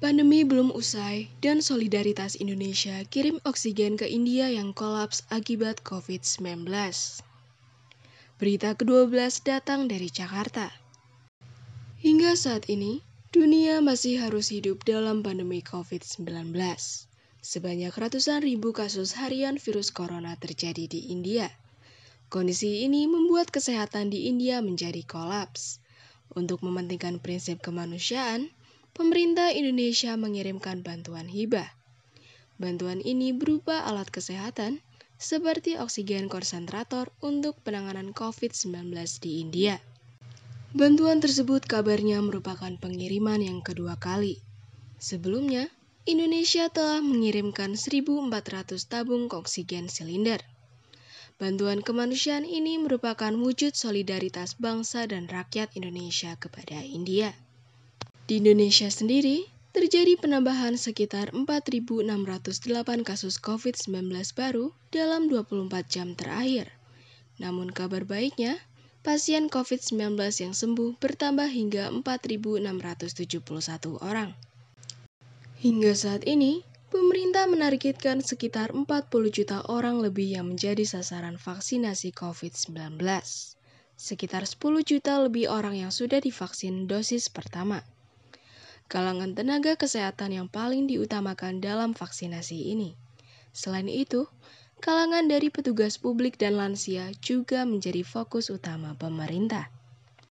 Pandemi belum usai dan solidaritas Indonesia kirim oksigen ke India yang kolaps akibat COVID-19. Berita ke-12 datang dari Jakarta. Hingga saat ini, dunia masih harus hidup dalam pandemi COVID-19. Sebanyak ratusan ribu kasus harian virus corona terjadi di India. Kondisi ini membuat kesehatan di India menjadi kolaps. Untuk mementingkan prinsip kemanusiaan, pemerintah Indonesia mengirimkan bantuan hibah. Bantuan ini berupa alat kesehatan seperti oksigen konsentrator untuk penanganan COVID-19 di India. Bantuan tersebut kabarnya merupakan pengiriman yang kedua kali. Sebelumnya, Indonesia telah mengirimkan 1.400 tabung oksigen silinder. Bantuan kemanusiaan ini merupakan wujud solidaritas bangsa dan rakyat Indonesia kepada India. Di Indonesia sendiri, terjadi penambahan sekitar 4.608 kasus COVID-19 baru dalam 24 jam terakhir. Namun kabar baiknya, pasien COVID-19 yang sembuh bertambah hingga 4.671 orang. Hingga saat ini, pemerintah menargetkan sekitar 40 juta orang lebih yang menjadi sasaran vaksinasi COVID-19. Sekitar 10 juta lebih orang yang sudah divaksin dosis pertama kalangan tenaga kesehatan yang paling diutamakan dalam vaksinasi ini. Selain itu, kalangan dari petugas publik dan lansia juga menjadi fokus utama pemerintah.